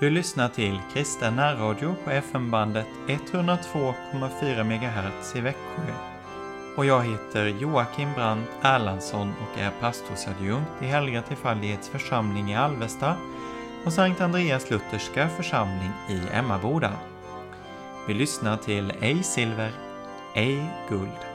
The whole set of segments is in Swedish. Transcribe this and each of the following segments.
Du lyssnar till kristen närradio på FM-bandet 102,4 MHz i Växjö. Och jag heter Joakim Brandt Erlandsson och är pastorsadjunkt i Helga Trefaldighets församling i Alvesta och Sankt Andreas Lutherska församling i Emmaboda. Vi lyssnar till Ej silver, ej guld.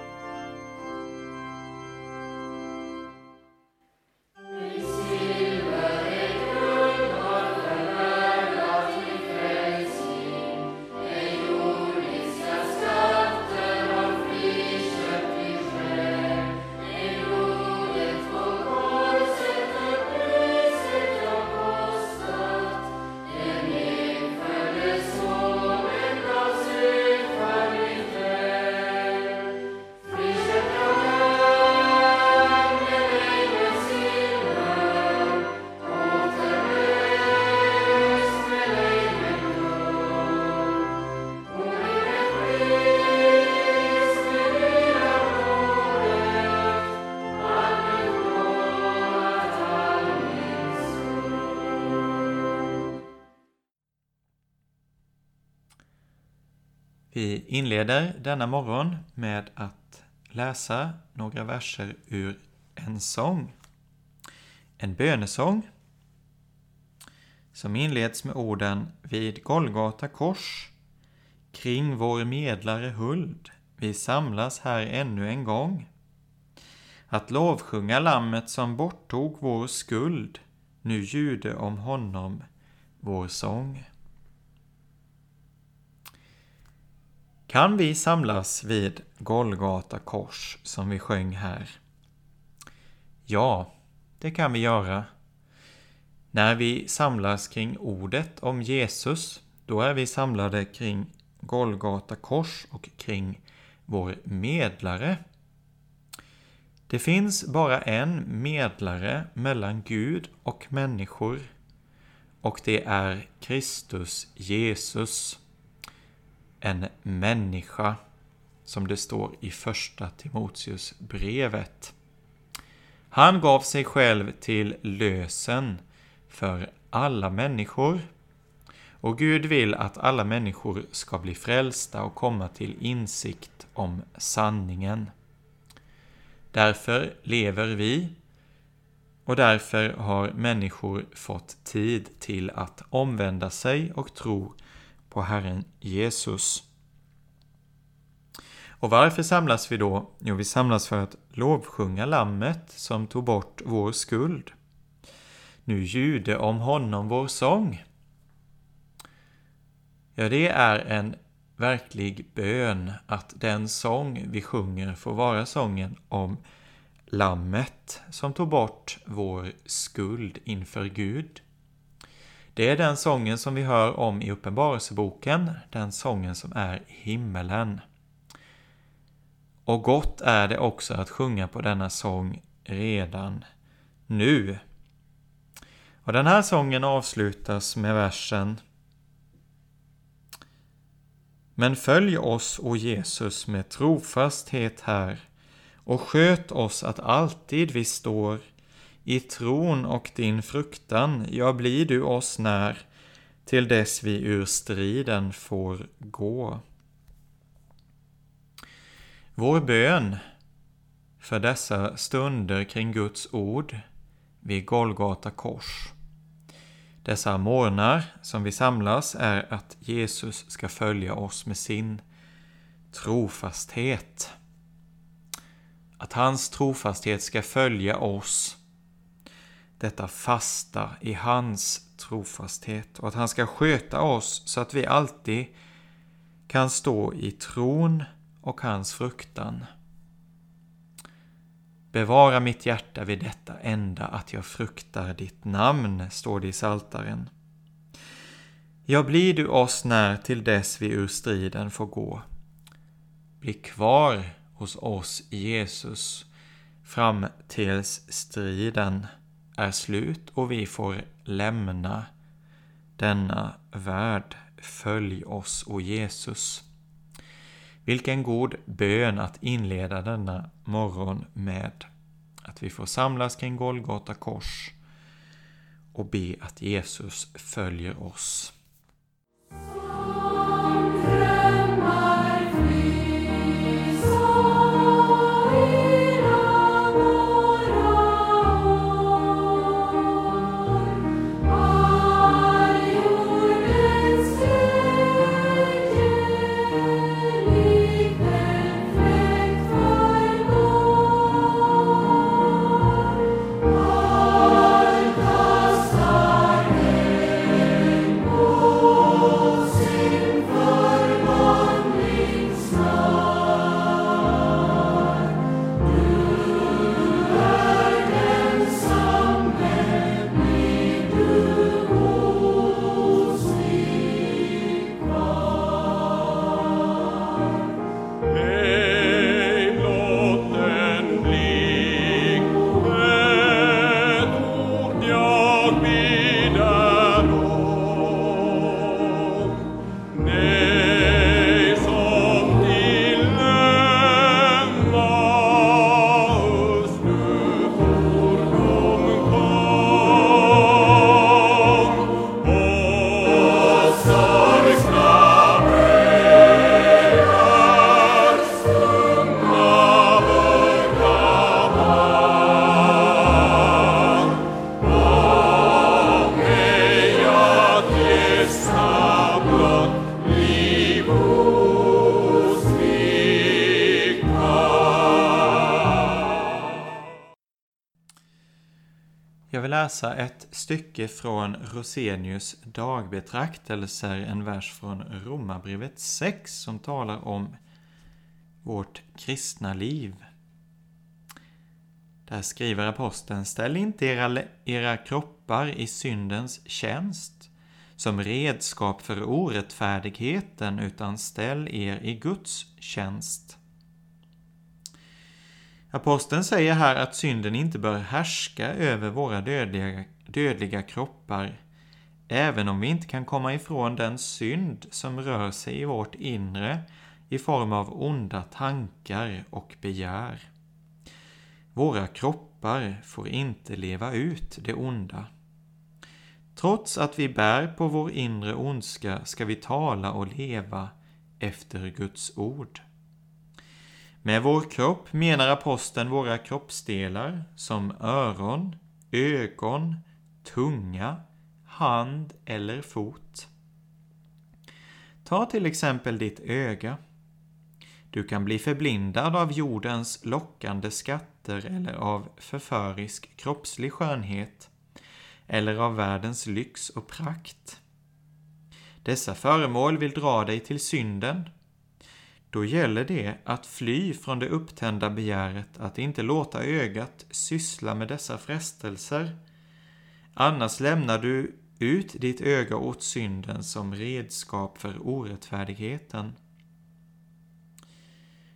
Inleder denna morgon med att läsa några verser ur en sång. En bönesång som inleds med orden Vid Golgata kors Kring vår medlare huld Vi samlas här ännu en gång Att lovsjunga lammet som borttog vår skuld Nu ljude om honom vår sång. Kan vi samlas vid Golgata kors som vi sjöng här? Ja, det kan vi göra. När vi samlas kring ordet om Jesus, då är vi samlade kring Golgata kors och kring vår medlare. Det finns bara en medlare mellan Gud och människor och det är Kristus Jesus en människa, som det står i första Timoteus brevet. Han gav sig själv till lösen för alla människor. Och Gud vill att alla människor ska bli frälsta och komma till insikt om sanningen. Därför lever vi och därför har människor fått tid till att omvända sig och tro på Herren Jesus. Och varför samlas vi då? Jo, vi samlas för att lovsjunga Lammet som tog bort vår skuld. Nu ljude om honom vår sång. Ja, det är en verklig bön att den sång vi sjunger får vara sången om Lammet som tog bort vår skuld inför Gud. Det är den sången som vi hör om i Uppenbarelseboken, den sången som är i himmelen. Och gott är det också att sjunga på denna sång redan nu. Och den här sången avslutas med versen Men följ oss, o Jesus, med trofasthet här och sköt oss att alltid vi står i tron och din fruktan, ja, blir du oss när, till dess vi ur striden får gå. Vår bön för dessa stunder kring Guds ord vid Golgata kors. Dessa morgnar som vi samlas är att Jesus ska följa oss med sin trofasthet. Att hans trofasthet ska följa oss detta fasta i hans trofasthet och att han ska sköta oss så att vi alltid kan stå i tron och hans fruktan. Bevara mitt hjärta vid detta enda att jag fruktar ditt namn, står det i Saltaren. Ja, blir du oss när till dess vi ur striden får gå. Bli kvar hos oss, Jesus, fram tills striden är slut och vi får lämna denna värld. Följ oss, o Jesus. Vilken god bön att inleda denna morgon med. Att vi får samlas kring Golgata kors och be att Jesus följer oss. Läsa ett stycke från Rosenius dagbetraktelser, en vers från Romarbrevet 6 som talar om vårt kristna liv. Där skriver aposteln, ställ inte era, era kroppar i syndens tjänst som redskap för orättfärdigheten, utan ställ er i Guds tjänst. Aposteln säger här att synden inte bör härska över våra dödliga, dödliga kroppar, även om vi inte kan komma ifrån den synd som rör sig i vårt inre i form av onda tankar och begär. Våra kroppar får inte leva ut det onda. Trots att vi bär på vår inre ondska ska vi tala och leva efter Guds ord. Med vår kropp menar aposteln våra kroppsdelar som öron, ögon, tunga, hand eller fot. Ta till exempel ditt öga. Du kan bli förblindad av jordens lockande skatter eller av förförisk kroppslig skönhet eller av världens lyx och prakt. Dessa föremål vill dra dig till synden. Då gäller det att fly från det upptända begäret, att inte låta ögat syssla med dessa frestelser. Annars lämnar du ut ditt öga åt synden som redskap för orättfärdigheten.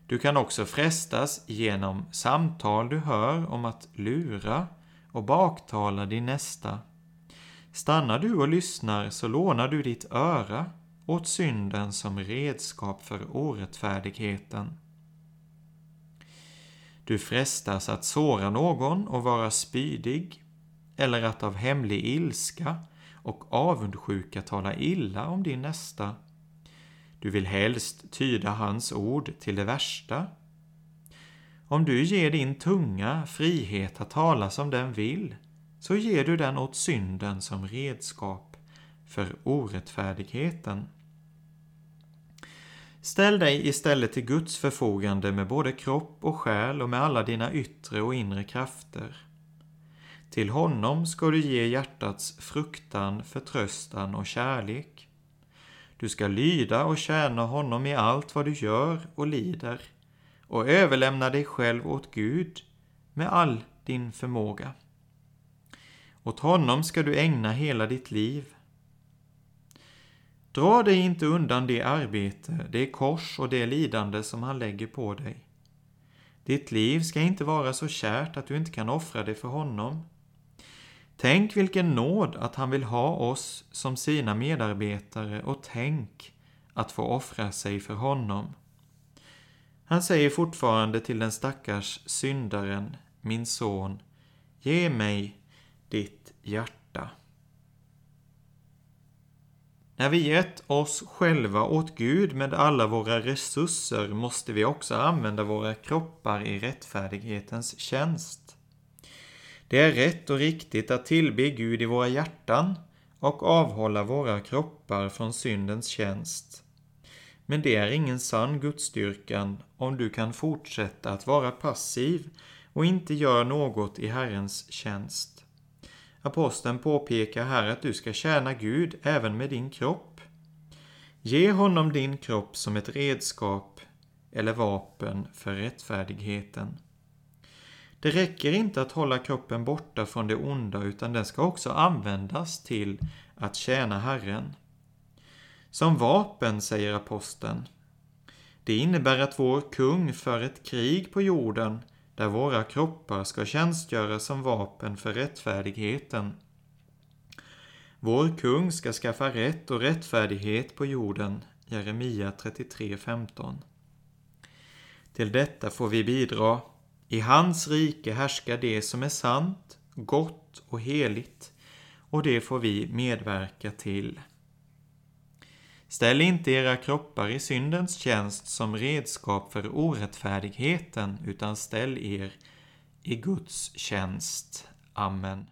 Du kan också frestas genom samtal du hör om att lura och baktala din nästa. Stannar du och lyssnar så lånar du ditt öra åt synden som redskap för orättfärdigheten. Du frestas att såra någon och vara spydig, eller att av hemlig ilska och avundsjuka tala illa om din nästa. Du vill helst tyda hans ord till det värsta om du ger din tunga frihet att tala som den vill, så ger du den åt synden som redskap för orättfärdigheten. Ställ dig istället till Guds förfogande med både kropp och själ och med alla dina yttre och inre krafter. Till honom ska du ge hjärtats fruktan, förtröstan och kärlek. Du ska lyda och tjäna honom i allt vad du gör och lider och överlämna dig själv åt Gud med all din förmåga. Åt honom ska du ägna hela ditt liv. Dra dig inte undan det arbete, det kors och det lidande som han lägger på dig. Ditt liv ska inte vara så kärt att du inte kan offra det för honom. Tänk vilken nåd att han vill ha oss som sina medarbetare och tänk att få offra sig för honom. Han säger fortfarande till den stackars syndaren, min son, ge mig ditt hjärta. När vi gett oss själva åt Gud med alla våra resurser måste vi också använda våra kroppar i rättfärdighetens tjänst. Det är rätt och riktigt att tillbe Gud i våra hjärtan och avhålla våra kroppar från syndens tjänst. Men det är ingen sann gudstyrkan om du kan fortsätta att vara passiv och inte gör något i Herrens tjänst. Aposteln påpekar här att du ska tjäna Gud även med din kropp. Ge honom din kropp som ett redskap eller vapen för rättfärdigheten. Det räcker inte att hålla kroppen borta från det onda utan den ska också användas till att tjäna Herren. Som vapen, säger aposteln. Det innebär att vår kung för ett krig på jorden där våra kroppar ska tjänstgöra som vapen för rättfärdigheten. Vår kung ska skaffa rätt och rättfärdighet på jorden, Jeremia 33.15. Till detta får vi bidra. I hans rike härskar det som är sant, gott och heligt, och det får vi medverka till. Ställ inte era kroppar i syndens tjänst som redskap för orättfärdigheten, utan ställ er i Guds tjänst. Amen.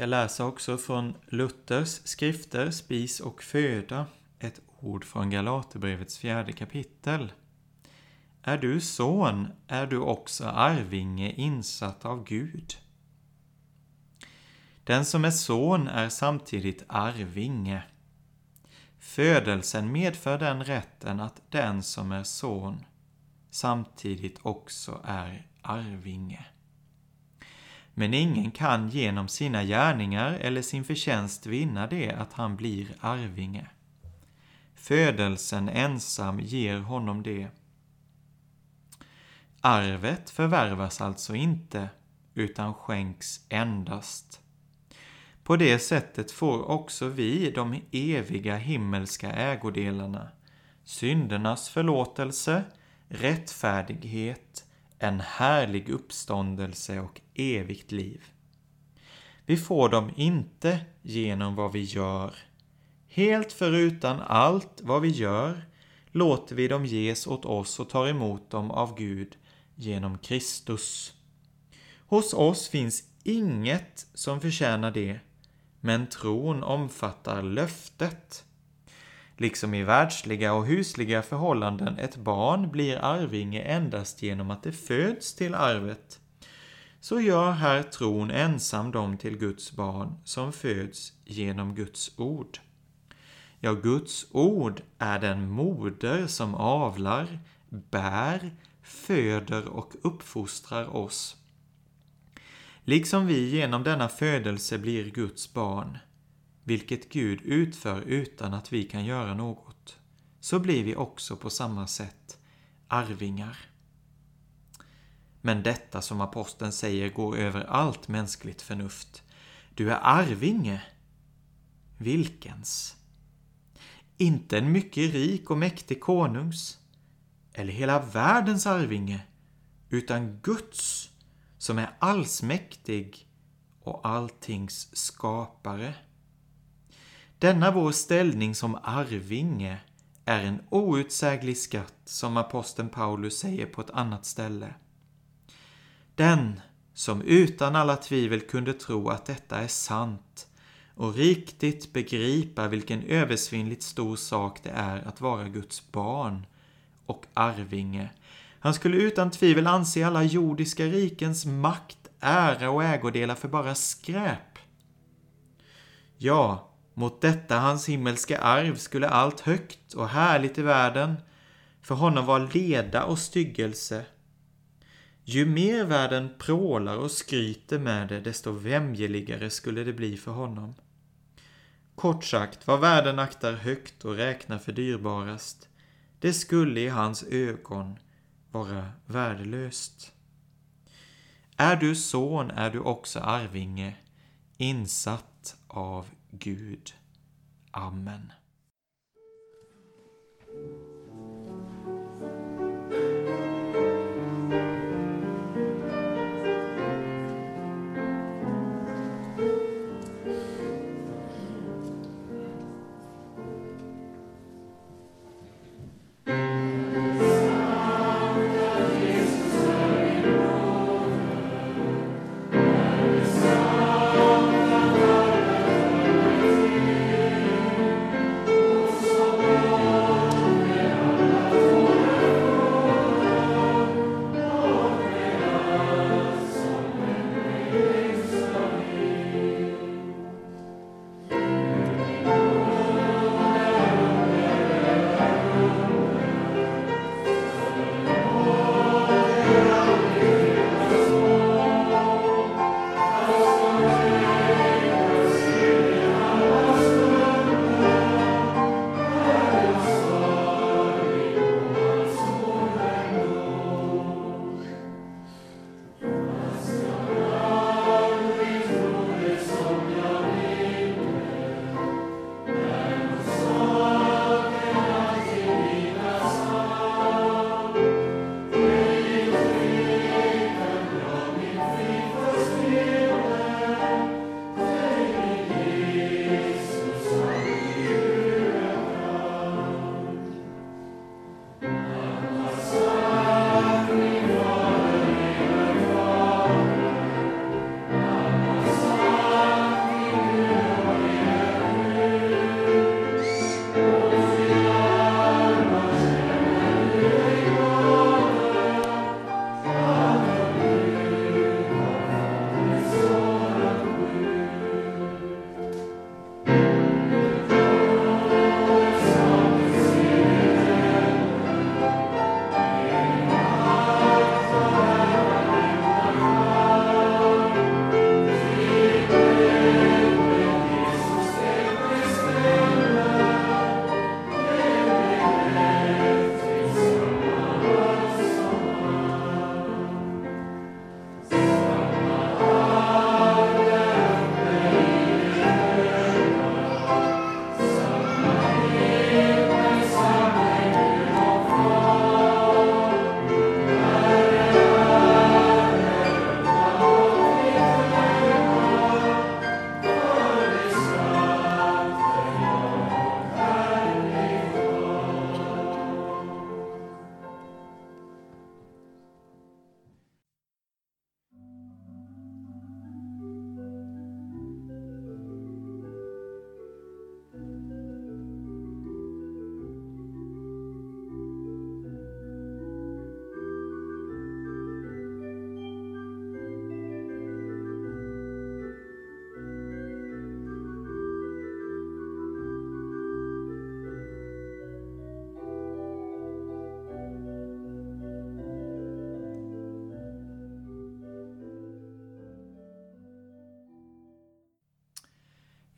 Jag läser också från Luthers skrifter Spis och föda, ett ord från Galaterbrevets fjärde kapitel. Är du son är du också arvinge insatt av Gud. Den som är son är samtidigt arvinge. Födelsen medför den rätten att den som är son samtidigt också är arvinge. Men ingen kan genom sina gärningar eller sin förtjänst vinna det att han blir arvinge. Födelsen ensam ger honom det. Arvet förvärvas alltså inte, utan skänks endast. På det sättet får också vi de eviga himmelska ägodelarna, syndernas förlåtelse, rättfärdighet, en härlig uppståndelse och evigt liv. Vi får dem inte genom vad vi gör. Helt förutan allt vad vi gör låter vi dem ges åt oss och tar emot dem av Gud genom Kristus. Hos oss finns inget som förtjänar det, men tron omfattar löftet. Liksom i världsliga och husliga förhållanden ett barn blir arvinge endast genom att det föds till arvet, så gör här tron ensam dem till Guds barn som föds genom Guds ord. Ja, Guds ord är den moder som avlar, bär, föder och uppfostrar oss. Liksom vi genom denna födelse blir Guds barn, vilket Gud utför utan att vi kan göra något, så blir vi också på samma sätt arvingar. Men detta som aposteln säger går över allt mänskligt förnuft. Du är arvinge. Vilkens? Inte en mycket rik och mäktig konungs, eller hela världens arvinge, utan Guds, som är allsmäktig och alltings skapare. Denna vår ställning som arvinge är en outsäglig skatt, som aposteln Paulus säger på ett annat ställe. Den som utan alla tvivel kunde tro att detta är sant och riktigt begripa vilken översvinnligt stor sak det är att vara Guds barn och arvinge. Han skulle utan tvivel anse alla jordiska rikens makt, ära och ägodelar för bara skräp. Ja, mot detta hans himmelska arv skulle allt högt och härligt i världen för honom var leda och styggelse. Ju mer världen prålar och skryter med det, desto vämjeligare skulle det bli för honom. Kort sagt, vad världen aktar högt och räknar för dyrbarast, det skulle i hans ögon vara värdelöst. Är du son är du också arvinge, insatt av Gud. Amen.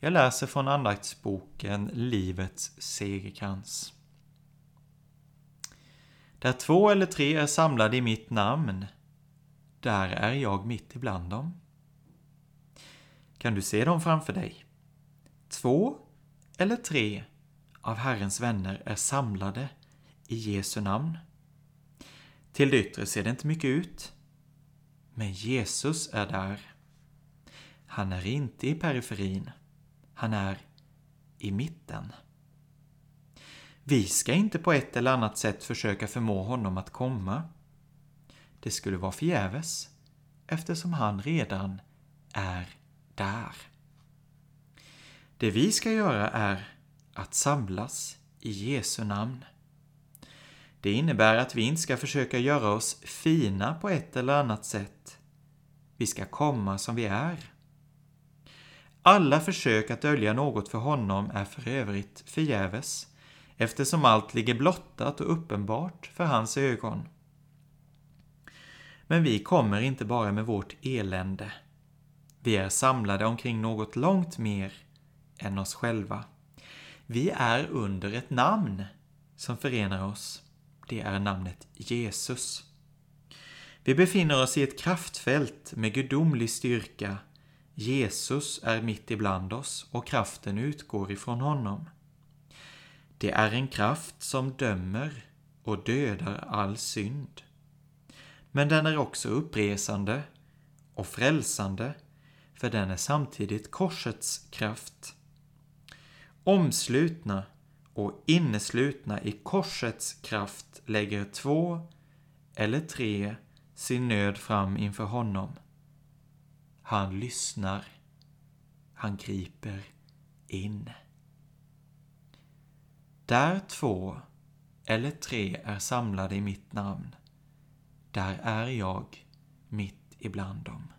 Jag läser från andaktsboken Livets segerkrans. Där två eller tre är samlade i mitt namn, där är jag mitt ibland dem. Kan du se dem framför dig? Två eller tre av Herrens vänner är samlade i Jesu namn. Till det yttre ser det inte mycket ut, men Jesus är där. Han är inte i periferin, han är i mitten. Vi ska inte på ett eller annat sätt försöka förmå honom att komma. Det skulle vara förgäves, eftersom han redan är där. Det vi ska göra är att samlas i Jesu namn. Det innebär att vi inte ska försöka göra oss fina på ett eller annat sätt. Vi ska komma som vi är. Alla försök att dölja något för honom är för övrigt förgäves, eftersom allt ligger blottat och uppenbart för hans ögon. Men vi kommer inte bara med vårt elände. Vi är samlade omkring något långt mer än oss själva. Vi är under ett namn som förenar oss. Det är namnet Jesus. Vi befinner oss i ett kraftfält med gudomlig styrka. Jesus är mitt ibland oss och kraften utgår ifrån honom. Det är en kraft som dömer och dödar all synd. Men den är också uppresande och frälsande, för den är samtidigt korsets kraft. Omslutna och inneslutna i korsets kraft lägger två eller tre sin nöd fram inför honom. Han lyssnar. Han griper in. Där två eller tre är samlade i mitt namn, där är jag mitt ibland dem.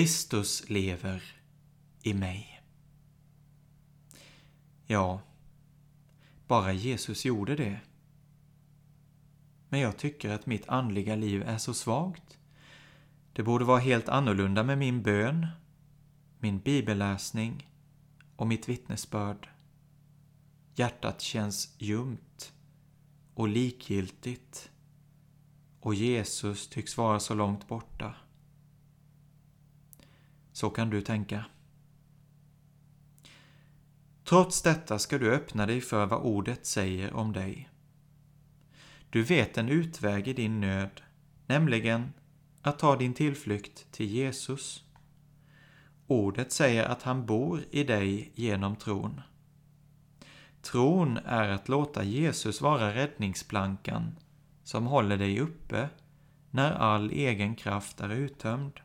Kristus lever i mig. Ja, bara Jesus gjorde det. Men jag tycker att mitt andliga liv är så svagt. Det borde vara helt annorlunda med min bön, min bibelläsning och mitt vittnesbörd. Hjärtat känns ljumt och likgiltigt och Jesus tycks vara så långt borta. Så kan du tänka. Trots detta ska du öppna dig för vad ordet säger om dig. Du vet en utväg i din nöd, nämligen att ta din tillflykt till Jesus. Ordet säger att han bor i dig genom tron. Tron är att låta Jesus vara räddningsplankan som håller dig uppe när all egen kraft är uttömd.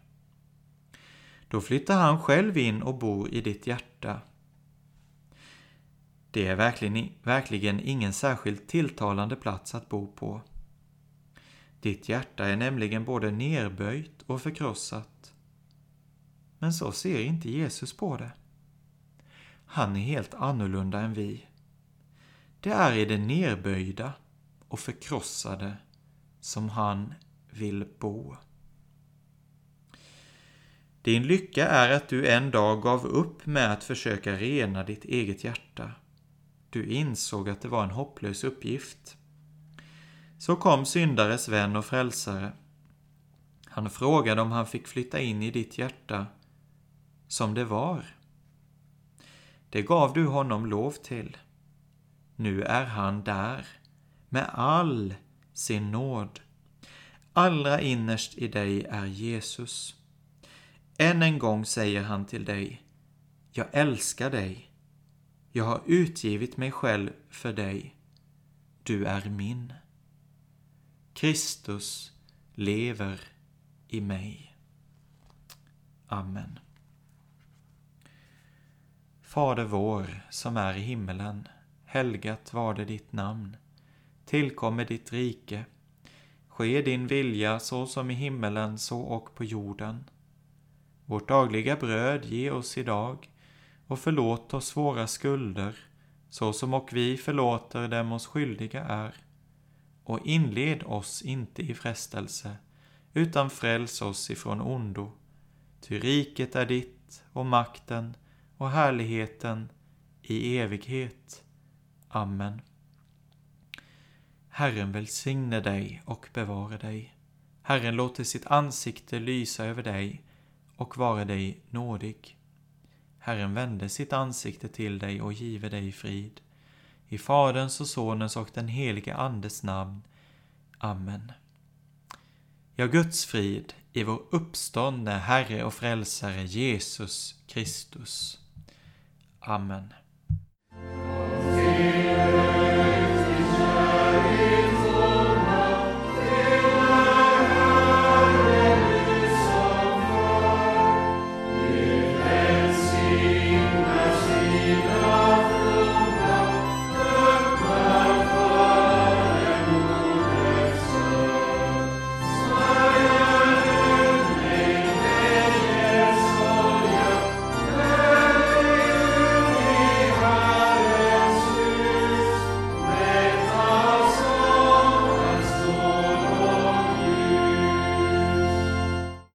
Då flyttar han själv in och bor i ditt hjärta. Det är verkligen, verkligen ingen särskilt tilltalande plats att bo på. Ditt hjärta är nämligen både nerböjt och förkrossat. Men så ser inte Jesus på det. Han är helt annorlunda än vi. Det är i det nerböjda och förkrossade som han vill bo. Din lycka är att du en dag gav upp med att försöka rena ditt eget hjärta. Du insåg att det var en hopplös uppgift. Så kom syndares vän och frälsare. Han frågade om han fick flytta in i ditt hjärta som det var. Det gav du honom lov till. Nu är han där med all sin nåd. Allra innerst i dig är Jesus. Än en gång säger han till dig, jag älskar dig. Jag har utgivit mig själv för dig. Du är min. Kristus lever i mig. Amen. Fader vår som är i himmelen. Helgat var det ditt namn. Tillkommer ditt rike. Ske din vilja så som i himmelen så och på jorden. Vårt dagliga bröd ge oss idag och förlåt oss våra skulder så som och vi förlåter dem oss skyldiga är. Och inled oss inte i frestelse utan fräls oss ifrån ondo. Ty riket är ditt och makten och härligheten i evighet. Amen. Herren välsigne dig och bevara dig. Herren låter sitt ansikte lysa över dig och vare dig nådig. Herren vände sitt ansikte till dig och give dig frid. I Faderns och Sonens och den helige Andes namn. Amen. Ja, Guds frid i vår uppståndne Herre och Frälsare Jesus Kristus. Amen.